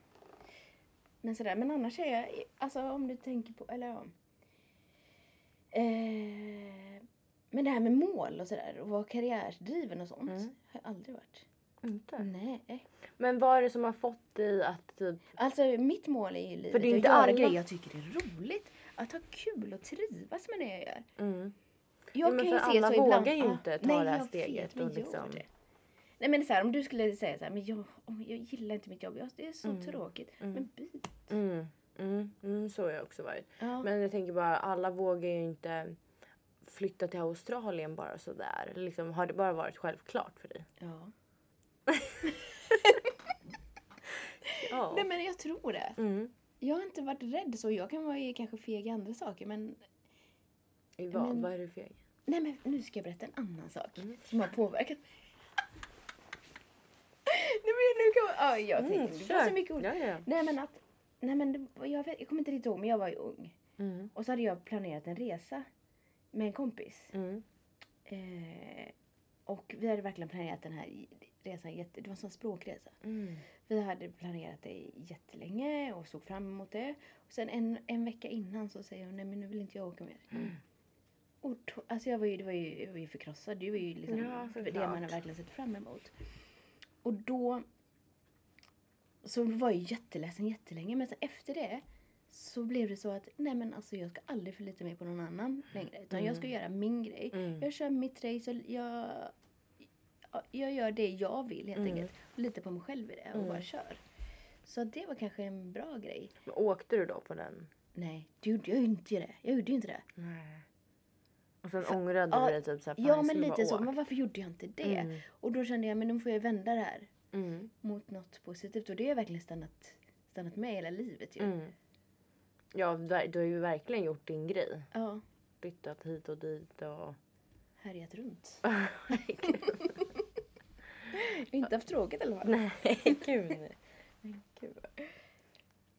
S2: Men sådär, men annars är jag, alltså om du tänker på, eller ja. Eh, men det här med mål och sådär och vara karriärsdriven och sånt
S1: Mm.
S2: har jag aldrig varit.
S1: Inte.
S2: Nej.
S1: Men vad är det som har fått dig att typ...
S2: Alltså mitt mål är ju i livet
S1: För det är
S2: att
S1: inte
S2: göra
S1: alla-
S2: grejer jag tycker är roligt. Att ha kul och trivas med det jag gör.
S1: Mm.
S2: Jag
S1: men
S2: kan ju se
S1: alla
S2: så ibland,
S1: vågar ju
S2: ah,
S1: inte ta
S2: nej,
S1: det här
S2: jag
S1: steget
S2: Vet, men
S1: och
S2: gör
S1: liksom-
S2: det. Nej men så här, om du skulle säga så här, men jag, jag gillar inte mitt jobb, jag, det är så
S1: Mm.
S2: tråkigt.
S1: Mm.
S2: Men byt.
S1: Mm. Mm. Mm, så har jag också varit.
S2: Ja.
S1: Men jag tänker bara, alla vågar ju inte flytta till Australien bara sådär. Liksom, har det bara varit självklart för dig?
S2: ja. *laughs*
S1: Ja.
S2: Nej men jag tror det.
S1: Mm.
S2: Jag har inte varit rädd så. Jag kan vara kanske feg i andra saker men...
S1: I vad?
S2: Men-
S1: Vad är du feg?
S2: Nej men nu ska jag berätta en annan sak
S1: Mm.
S2: som har påverkat ja, jag tänkte, det var så mycket ord.
S1: Mm, Ja, ja.
S2: Nej men att, nej men jag, vet, jag kommer inte riktigt ihåg men jag var ju ung.
S1: Mm.
S2: Och så hade jag planerat en resa med en kompis.
S1: Mm.
S2: Eh, och vi hade verkligen planerat den här resan jätte... Det var en sån språkresa.
S1: Mm.
S2: Vi hade planerat det jättelänge och såg fram emot det. Och sen en, en vecka innan så säger hon nej men nu vill inte jag åka mer.
S1: Mm.
S2: Och to- alltså jag var ju, det var ju, jag var ju förkrossad. Det var ju liksom
S1: Ja,
S2: det man har verkligen sett fram emot. Och då så var jag jätteledsen jättelänge. Men sen efter det så blev det så att nej men alltså jag ska aldrig förlita mig på någon annan längre. Utan jag ska göra min grej.
S1: Mm.
S2: Jag kör mitt race och jag, jag gör det jag vill helt
S1: Mm.
S2: enkelt. Och på mig själv i det och
S1: Mm.
S2: bara kör. Så det var kanske en bra grej.
S1: Men åkte du då på den?
S2: Nej, det gjorde jag ju inte det. Jag gjorde ju inte det.
S1: Nej. Och sen ångrade
S2: ja,
S1: du dig typ såhär,
S2: Ja men lite så.
S1: åkt.
S2: Men varför gjorde jag inte det?
S1: Mm.
S2: Och då kände jag, men nu får jag vända det här
S1: Mm.
S2: mot något positivt. Och det har verkligen stannat, stannat med hela livet ju.
S1: Mm. Ja, du har ju verkligen gjort din grej.
S2: Ja,
S1: Flyttat hit och dit och...
S2: härjat runt. *laughs* *laughs* inte haft tråkigt i alla fall.
S1: Nej, gud. Men gud.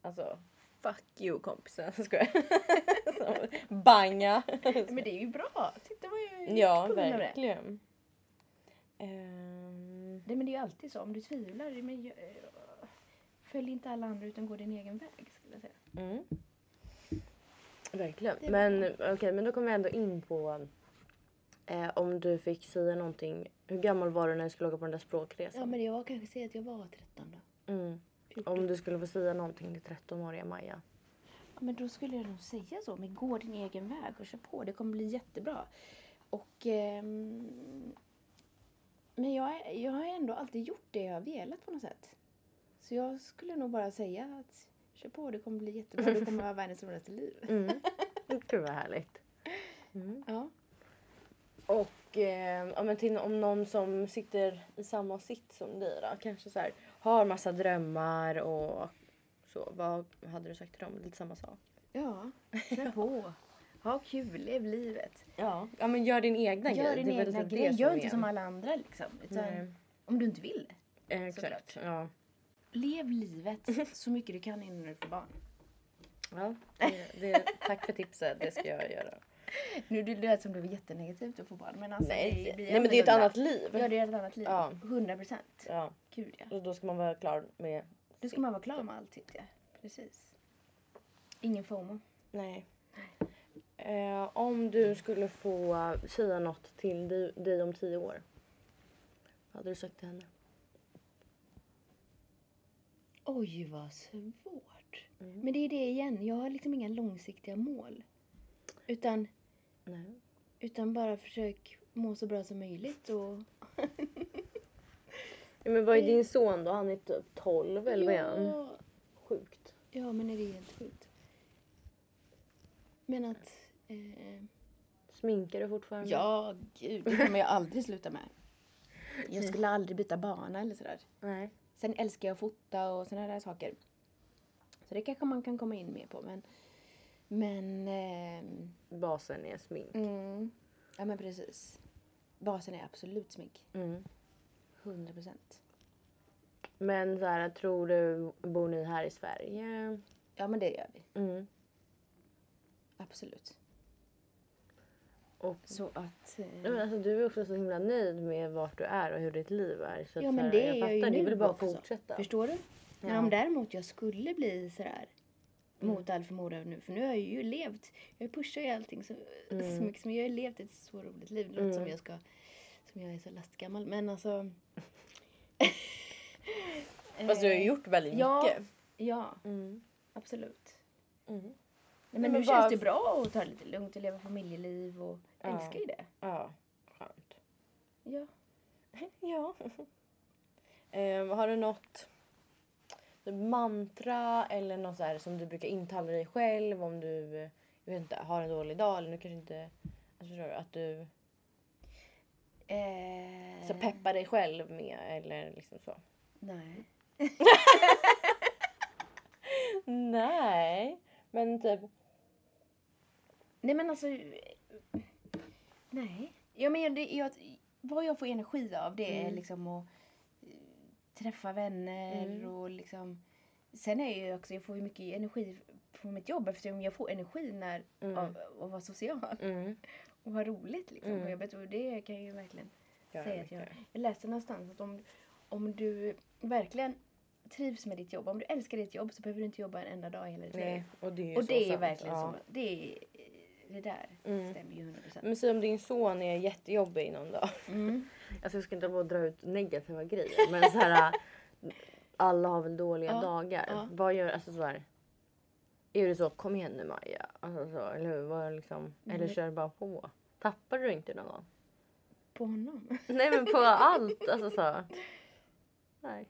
S1: Alltså, fuck you kompisen. Skojar. *laughs* Banga.
S2: Men det är ju bra. Titta vad jag gick
S1: Ja,
S2: av det.
S1: verkligen.
S2: Nej men det är ju alltid så. Om du tvivlar, men, eh, följ inte alla andra utan gå din egen väg skulle jag säga.
S1: mm. Verkligen.
S2: Var
S1: Men okej, men då kommer vi ändå in på eh, om du fick säga någonting. Hur gammal var du när du skulle åka på den där språkresan?
S2: Ja men jag kanske säger att jag var 13 då.
S1: mm.
S2: 14.
S1: Om du skulle få säga någonting till 13-åriga Maja.
S2: Ja, men då skulle jag nog säga så. Men gå din egen väg och kör på. Det kommer bli jättebra. Och... ehm, men jag, jag har ändå alltid gjort det jag har velat på något sätt. Så jag skulle nog bara säga att kör på, det kommer bli jättebra. Du kommer ha världens roligaste liv. *laughs*
S1: Mm. Gud vad härligt. Mm.
S2: Ja.
S1: Och eh, ja, men till, om någon som sitter i samma sitt som dig då, kanske så här, har massa drömmar och så. Vad hade du sagt till dem? Lite samma sak?
S2: Ja, kör på. Ha kul, lev livet.
S1: Ja, ja men gör din egna
S2: Gör
S1: grej.
S2: din egna
S1: typ det
S2: grej. Gör inte som alla andra liksom. Om du inte vill.
S1: Exakt. Ja.
S2: Lev livet *laughs* så mycket du kan innan du får barn.
S1: ja det, det, tack för tipset. Det ska jag göra.
S2: Nu det lät som det var jättenegativt att få barn. Men alltså,
S1: Nej,
S2: det
S1: nej men det är ett annat liv.
S2: Ja, det är ett annat liv.
S1: Ja.
S2: 100 procent.
S1: Ja.
S2: Gud ja.
S1: Och då ska man vara klar med...
S2: Då ska man vara klar med allt ja. Precis. Ingen FOMO.
S1: Nej. Eh, om du skulle få säga något till dig, dig om tio år. Vad hade du sagt till henne?
S2: Oj, vad svårt.
S1: Mm.
S2: Men det är det igen. Jag har liksom inga långsiktiga mål. Utan,
S1: Nej.
S2: utan bara försök må så bra som möjligt. Och... *laughs*
S1: Ja, men vad är din son då? Han är typ 12 eller vad är han? Sjukt.
S2: ja, men är det helt sjukt? Men att... Eh,
S1: Sminkar du fortfarande?
S2: ja, gud. Det kommer jag aldrig sluta med. Jag skulle aldrig byta bana eller sådär.
S1: Nej.
S2: Sen älskar jag att fota och sådana där saker. Så det kanske man kan komma in mer på. Men, men ehm,
S1: Basen är smink.
S2: mm, ja men precis. Basen är absolut smink.
S1: Mm.
S2: 100 procent.
S1: Men så här, tror du, bor ni här i Sverige?
S2: Ja men det gör vi.
S1: Mm.
S2: Absolut.
S1: Och
S2: Så att... eh,
S1: men alltså, du är också så himla nöjd med vart du är och hur ditt liv är. Så
S2: Ja men
S1: här,
S2: det är
S1: jag
S2: jag ju nu
S1: väl bara
S2: också.
S1: fortsätta.
S2: Förstår du? Men
S1: Ja.
S2: om däremot jag skulle bli sådär
S1: Mm.
S2: mot all förmodan nu. För nu har jag ju levt. Jag pushar ju allting så, så mycket som jag har levt ett så roligt liv. Det låter
S1: Mm.
S2: som jag ska som jag är så lastgammal. Men alltså. *laughs*
S1: Fast du har ju gjort väldigt
S2: ja,
S1: mycket.
S2: Ja,
S1: Mm.
S2: absolut.
S1: Mm.
S2: Nej, men
S1: men
S2: nu
S1: bara-
S2: känns det bra att ta det lite lugnt och leva familjeliv och
S1: Ja.
S2: älskar ju det.
S1: Ja, skönt.
S2: Ja. *laughs*
S1: Ja. Ehm, har du något mantra eller något så här som du brukar intala dig själv om du jag vet inte, har en dålig dag eller nu kanske inte... Alltså, förstår du? Att du
S2: Eh,
S1: så peppar dig själv med eller liksom så.
S2: Nej. *laughs*
S1: Nej, men typ...
S2: Nej men alltså. Nej. Ja, men jag, det, jag, vad jag får energi av det är
S1: Mm.
S2: liksom att eh, träffa vänner
S1: Mm.
S2: och liksom. Sen är jag ju också, jag får ju mycket energi från mitt jobb eftersom jag får energi när,
S1: Mm.
S2: av, av att vara social
S1: Mm. *laughs*
S2: och ha roligt liksom
S1: Mm.
S2: på jobbet. Och det kan jag ju verkligen
S1: Göra
S2: säga att jag, jag läste någonstans att om, om du verkligen trivs med ditt jobb, om du älskar ditt jobb så behöver du inte jobba en enda dag i hela ditt liv.
S1: Nej, och det är
S2: Och det är verkligen
S1: ja.
S2: så. Det, är, det där
S1: Mm.
S2: stämmer ju 100 procent.
S1: Men säg om din son är jättejobbig någon dag.
S2: Mm.
S1: Alltså jag ska inte bara dra ut negativa grejer men så här. *laughs* Alla har väl dåliga
S2: Ja,
S1: dagar.
S2: ja.
S1: Vad gör, alltså så här. Är det så, kom igen nu Maja. Alltså så, eller hur? Vad liksom, eller
S2: Mm.
S1: kör du bara på? Tappar du inte någon gång?
S2: På honom? *laughs*
S1: Nej men på allt. Alltså så. Nej.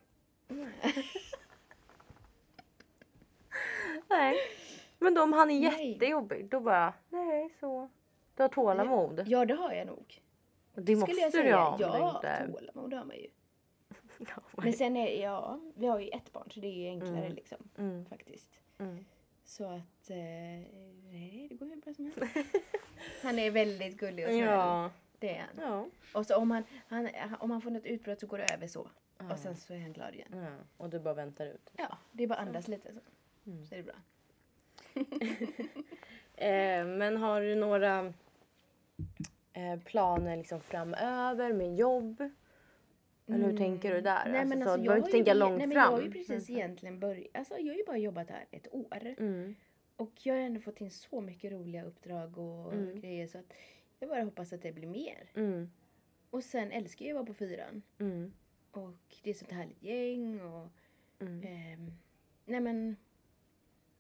S1: Nej. *laughs* Men då om han är
S2: Nej.
S1: jättejobbig då bara, nej så. Du har tålamod.
S2: Ja, det har jag nog.
S1: Det måste
S2: skulle jag
S1: du
S2: säga.
S1: ha om du
S2: ja,
S1: inte...
S2: tålamod har man ju. *laughs*
S1: Ja,
S2: Men sen är ja, vi har ju ett barn så det är ju enklare
S1: Mm.
S2: liksom.
S1: Mm.
S2: Faktiskt.
S1: Mm.
S2: Så att, eh, nej det går hur bra som helst. *laughs* Han är väldigt gullig och snäll.
S1: Ja.
S2: Det är han.
S1: Ja.
S2: Och så om han, han, om han får något utbrott så går det över så. Och sen så är han glad igen.
S1: Och du bara väntar ut.
S2: Ja, det är bara andas lite så.
S1: Mm.
S2: Så är det bra. *laughs*
S1: Eh, men har du några eh, planer liksom framöver med jobb? Eller hur tänker du där?
S2: Mm. Nej,
S1: alltså,
S2: men
S1: så,
S2: alltså,
S1: du
S2: jag
S1: behöver inte tänka långt
S2: nej, men
S1: fram.
S2: Jag har ju precis egentligen börjat, alltså jag har ju bara jobbat här ett år.
S1: Mm.
S2: Och jag har ändå fått in så mycket roliga uppdrag och
S1: Mm.
S2: grejer så att jag bara hoppas att det blir mer.
S1: Mm.
S2: Och sen älskar jag att vara på fyran.
S1: Mm.
S2: Och det är sånt härligt gäng och
S1: Mm.
S2: ehm, nej men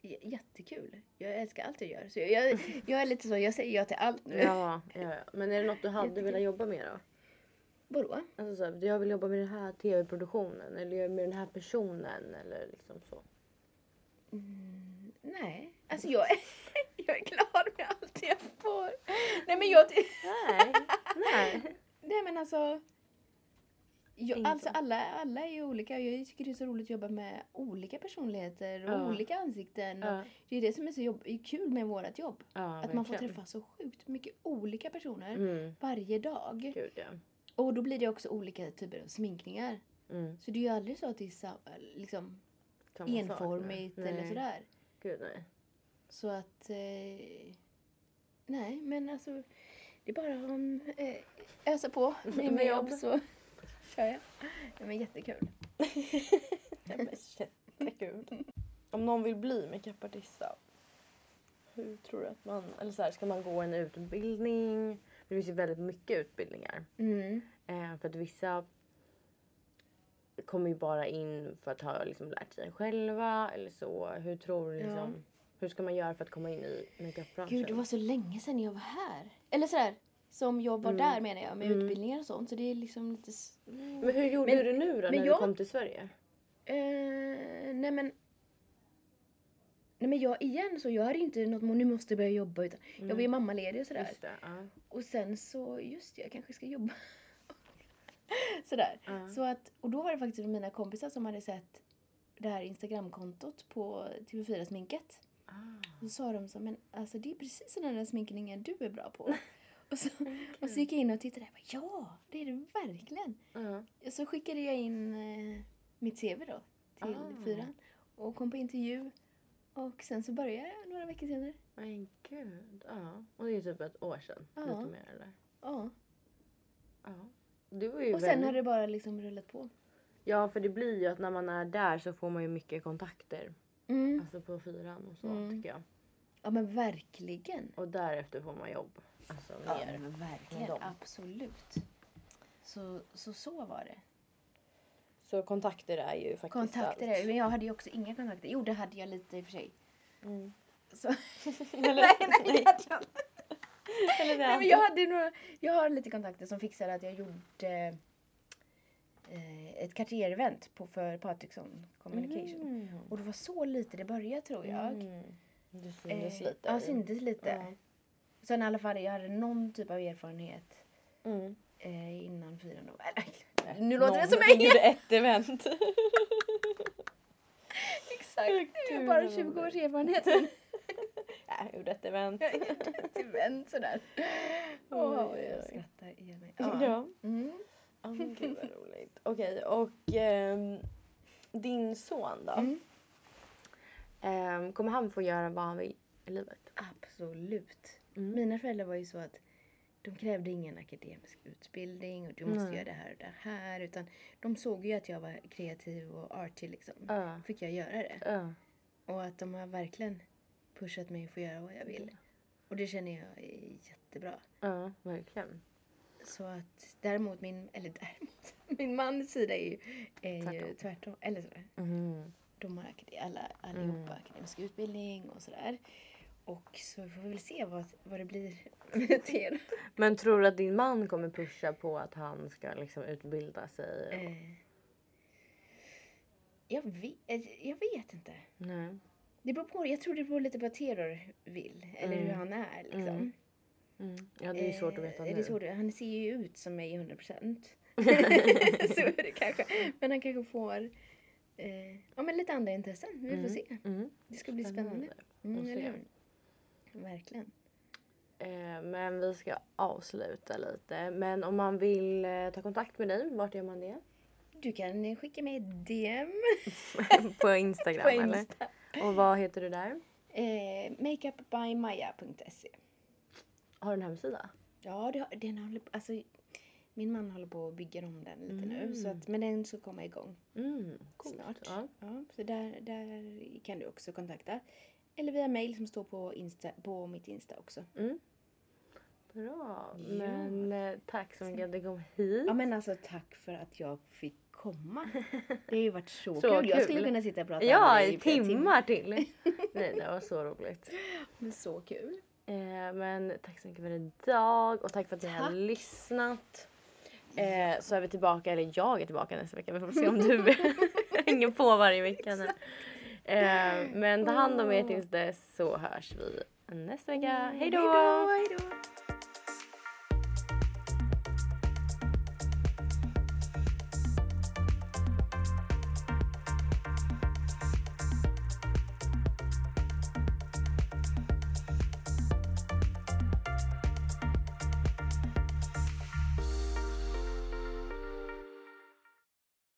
S2: j- jättekul. Jag älskar allt jag gör. Så jag, jag, jag är lite så, jag säger ja till allt nu.
S1: Ja, ja, ja. Men är det något du hade
S2: Jättekul.
S1: velat jobba med då?
S2: Vadå?
S1: Alltså så här, jag vill jobba med den här tv-produktionen eller med den här personen eller liksom så.
S2: Mm, nej, alltså jag är, *laughs* jag är glad med allt jag får. Nej men jag...
S1: Nej, nej. *laughs*
S2: Nej men alltså. Jag, alltså
S1: så.
S2: alla, alla är ju olika. Jag tycker det är så roligt att jobba med olika personligheter och
S1: Ja.
S2: olika ansikten. Och
S1: Ja,
S2: Det är det som är så jobb, är kul med vårt jobb.
S1: ja,
S2: att man får
S1: verkligen.
S2: träffa så sjukt mycket olika personer
S1: Mm.
S2: varje dag.
S1: Gud ja.
S2: Och då blir det också olika typer av sminkningar.
S1: Mm.
S2: Så det är ju aldrig så att det är liksom enformigt
S1: nej.
S2: eller sådär.
S1: Gud nej.
S2: Så att... Eh, nej, men alltså... Det är bara att eh, ösa på *laughs* med,
S1: jobb
S2: så kör jag. Ja, men jättekul. *laughs*
S1: Ja, men jättekul. Om någon vill bli makeupartist då? Hur tror du att man... Eller så här, ska man gå en utbildning? Det finns ju väldigt mycket utbildningar.
S2: Mm.
S1: Eh, för att vissa kommer ju bara in för att ha liksom, lärt sig själva eller så. Hur tror du
S2: Ja.
S1: liksom... Hur ska man göra för att komma in i makeupbranschen?
S2: Gud, det var så länge sedan jag var här. Eller sådär, som jag var
S1: Mm.
S2: där menar jag, med
S1: Mm.
S2: utbildningar och sånt. Så det är liksom lite... s-
S1: Men hur gjorde
S2: Men-
S1: du nu då när du
S2: jag-
S1: kom till Sverige?
S2: Eh, nej men... Nej men jag igen så jag hade inte något nu måste jag börja jobba utan jag var ju mammaledig och sådär.
S1: Just det, ja.
S2: Och sen så, just det, jag kanske ska jobba. *laughs* sådär.
S1: Ja.
S2: Så att, och då var det faktiskt mina kompisar som hade sett det här Instagramkontot på TV4 Sminket.
S1: Ah.
S2: Och så sa de så, men alltså det är precis den där sminkningen du är bra på. *laughs* och, så, *laughs* och så gick jag in och tittade och jag bara, ja, det är det verkligen.
S1: Ja.
S2: Och så skickade jag in eh, mitt CV då till
S1: Ah.
S2: fyran och kom på intervju. Och sen så började jag några veckor senare.
S1: Men gud. Ja. Och det är typ ett år sedan.
S2: Ja.
S1: Lite mer eller?
S2: Ja.
S1: Ja. Det var ju
S2: Och sen
S1: väldigt...
S2: har det bara liksom rullat på.
S1: Ja för det blir ju att när man är där så får man ju mycket kontakter.
S2: Mm.
S1: Alltså på fyran och så
S2: Mm.
S1: tycker jag.
S2: Ja men verkligen.
S1: Och därefter får man jobb. Alltså
S2: Ja
S1: mer.
S2: men verkligen.
S1: med dem.
S2: Absolut. Så, så så var det.
S1: Så kontakter är ju faktiskt
S2: Kontakter,
S1: allt.
S2: är- men jag hade ju också inga kontakter. Jo det hade jag lite i och för sig.
S1: Mm.
S2: Så. *laughs*
S1: Eller-
S2: nej, nej, hade jag inte.
S1: Eller
S2: Nej, men jag hade några, jag har lite kontakter som fixade att jag gjorde eh, ett Cartier-event på för Patriksson Communication.
S1: Mm.
S2: Och det var så lite det började tror jag.
S1: Mm. Det syntes
S2: Eh,
S1: lite.
S2: Ja, syntes lite.
S1: Ja.
S2: Sen i alla fall, jag hade någon typ av erfarenhet
S1: Mm.
S2: eh, innan fyran år. Eller, Nu låter det som
S1: Någon
S2: mig!
S1: gjorde ett event. *laughs*
S2: Exakt, jag har
S1: kul
S2: bara
S1: var
S2: 20
S1: det?
S2: års erfarenhet. *laughs*
S1: ja, jag gjorde ett event.
S2: Jag gjorde ett event sådär.
S1: Oj,
S2: jag skrattar igen mig.
S1: Ja.
S2: Mm.
S1: Men gud vad roligt. Okej, och ehm, din son då?
S2: Mm.
S1: Ehm, kommer han få göra vad han vill i livet?
S2: Absolut.
S1: Mm.
S2: Mina föräldrar var ju så att de krävde ingen akademisk utbildning och du måste
S1: Nej.
S2: göra det här och det här. Utan de såg ju att jag var kreativ och artig liksom.
S1: Ja.
S2: Fick jag göra det.
S1: Ja.
S2: Och att de har verkligen pushat mig att få göra vad jag vill. Och det känner jag är jättebra.
S1: Ja, verkligen.
S2: Så att däremot min, eller däremot, *laughs* min mans sida är ju, är ju
S1: Tvärtom.
S2: tvärtom. Eller sådär.
S1: Mm.
S2: De har alla, allihopa
S1: Mm.
S2: akademisk utbildning och sådär. Och så får vi väl se vad, vad det blir *laughs* med det.
S1: Men tror du att din man kommer pusha på att han ska liksom utbilda sig?
S2: Eh, jag, vet, eh, jag vet inte.
S1: Nej.
S2: Det beror på, jag tror det beror lite på vad Theodor vill. Eller hur
S1: Mm.
S2: han är liksom.
S1: Mm. Mm. Ja, det är svårt att veta
S2: Eh,
S1: nu.
S2: det är svårt, han ser ju ut som mig 100 procent. *laughs* *laughs* så är det kanske. Men han kanske får eh, ja, men lite andra intressen. Vi får
S1: Mm.
S2: se.
S1: Mm.
S2: Det ska bli spännande.
S1: att
S2: Mm, hur? Verkligen.
S1: Eh, men vi ska avsluta lite. Men om man vill eh, ta kontakt med dig, vart gör man det?
S2: Du kan skicka mig ett DM *laughs*
S1: på Instagram *laughs*
S2: på
S1: eller?
S2: Insta.
S1: Och vad heter du där?
S2: Eh, makeupbymaja.se
S1: Har du en hemsida?
S2: Ja, det, den håller alltså, min man håller på att bygga om den lite nu. Så
S1: Mm.
S2: att, men den ska komma igång
S1: Mm,
S2: snart.
S1: Ja.
S2: Ja, så där, där kan du också kontakta. Eller via mail som står på, Insta, på mitt Insta också.
S1: Mm. Bra. Men eh, tack så mycket att du kom hit.
S2: Ja men alltså tack för att jag fick komma. *laughs* Det har ju varit så,
S1: Så
S2: kul. Jag
S1: kul.
S2: skulle kunna sitta och prata
S1: Ja,
S2: med dig
S1: i
S2: flera
S1: timmar till. *laughs* Nej, det var så roligt.
S2: Men så kul.
S1: Eh, men tack så mycket för idag och tack för att ni har
S2: Tack.
S1: lyssnat. Eh, så är vi tillbaka, eller jag är tillbaka nästa vecka. Vi får se om du *laughs* hänger på varje vecka. nu. Eh, men ta hand om er tills dess så hörs vi nästa vecka. Hej då!
S2: Hej då! Hej då!